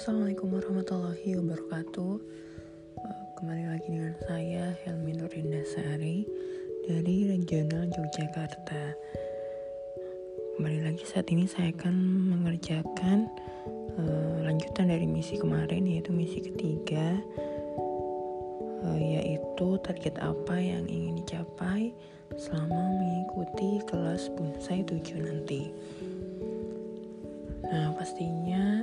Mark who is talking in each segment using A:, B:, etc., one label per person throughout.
A: Assalamualaikum warahmatullahi wabarakatuh. Eh, Kembali lagi dengan saya Helmi Nurindasari Dari Regional Yogyakarta. Kembali lagi saat ini saya akan mengerjakan eh, Lanjutan dari misi kemarin yaitu misi ketiga eh, Yaitu target apa yang ingin dicapai Selama mengikuti kelas bonsai 7 nanti. Nah pastinya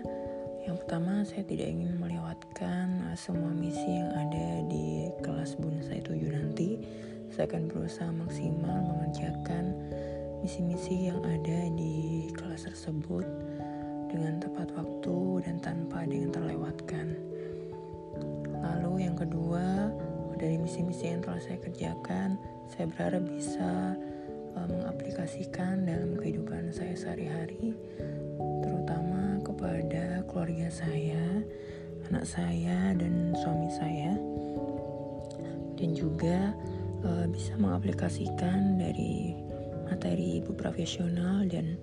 A: yang pertama saya tidak ingin melewatkan uh, semua misi yang ada di kelas bonsai 7 nanti. Saya akan berusaha maksimal mengerjakan misi-misi yang ada di kelas tersebut Dengan tepat waktu dan tanpa ada yang terlewatkan. Lalu yang kedua dari misi-misi yang telah saya kerjakan Saya berharap bisa uh, mengaplikasikan dalam kehidupan saya sehari-hari keluarga saya, anak saya, dan suami saya, dan juga uh, bisa mengaplikasikan dari materi ibu profesional dan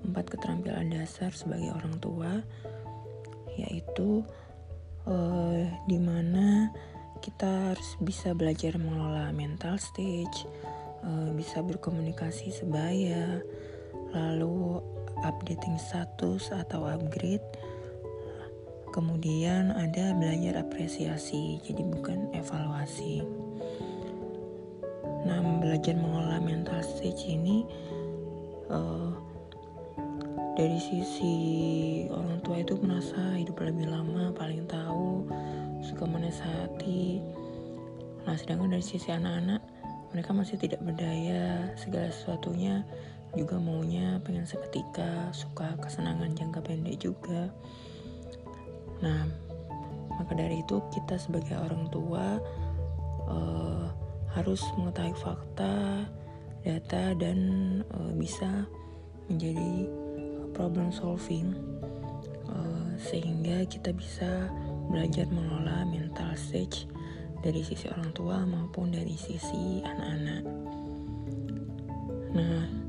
A: empat keterampilan dasar sebagai orang tua, yaitu uh, di mana kita harus bisa belajar mengelola mental stage, uh, bisa berkomunikasi sebaya, lalu updating status atau upgrade. Kemudian ada belajar apresiasi, jadi bukan evaluasi. Nah, belajar mengelola mental stage ini uh, dari sisi orang tua itu merasa hidup lebih lama, paling tahu, suka menasihati. Nah, sedangkan dari sisi anak-anak, mereka masih tidak berdaya, segala sesuatunya juga maunya pengen seketika suka kesenangan jangka pendek juga nah maka dari itu kita sebagai orang tua uh, harus mengetahui fakta data dan uh, bisa menjadi problem solving. Uh, sehingga kita bisa belajar mengelola mental stage dari sisi orang tua maupun dari sisi anak-anak. Nah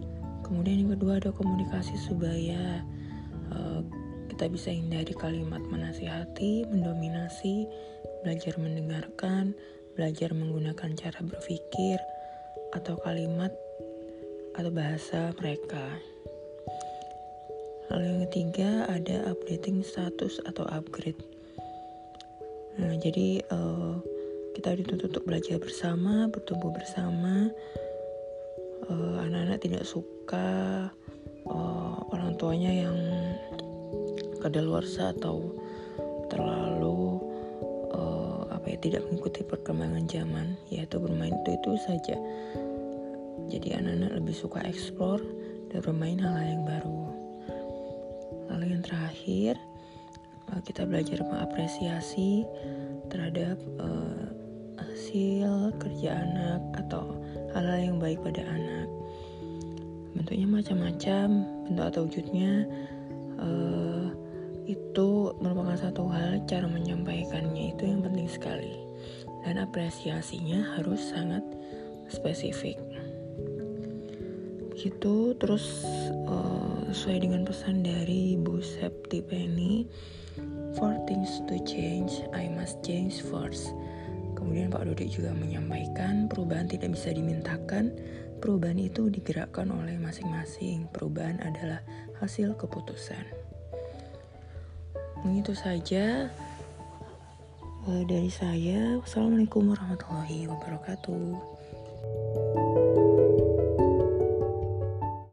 A: Kemudian yang kedua ada komunikasi supaya uh, kita bisa hindari kalimat menasihati, mendominasi, belajar mendengarkan, belajar menggunakan cara berpikir atau kalimat atau bahasa mereka. Lalu yang ketiga ada updating status atau upgrade. Nah, jadi uh, kita dituntut untuk belajar bersama, bertumbuh bersama, anak anak-anak tidak suka uh, orang tuanya yang kadaluarsa atau terlalu uh, apa ya tidak mengikuti perkembangan zaman yaitu bermain itu itu saja jadi anak-anak lebih suka explore dan bermain hal-hal yang baru lalu yang terakhir uh, kita belajar mengapresiasi terhadap uh, hasil kerja anak atau hal-hal yang baik pada anak. Bentuknya macam-macam, bentuk atau wujudnya uh, itu merupakan satu hal cara menyampaikannya itu yang penting sekali dan apresiasinya harus sangat spesifik. Begitu terus uh, sesuai dengan pesan dari Bu Septi Penny, for things to change, I must change first. Kemudian Pak Dodi juga menyampaikan perubahan tidak bisa dimintakan, perubahan itu digerakkan oleh masing-masing. Perubahan adalah hasil keputusan. Itu saja uh, dari saya. Wassalamualaikum warahmatullahi wabarakatuh.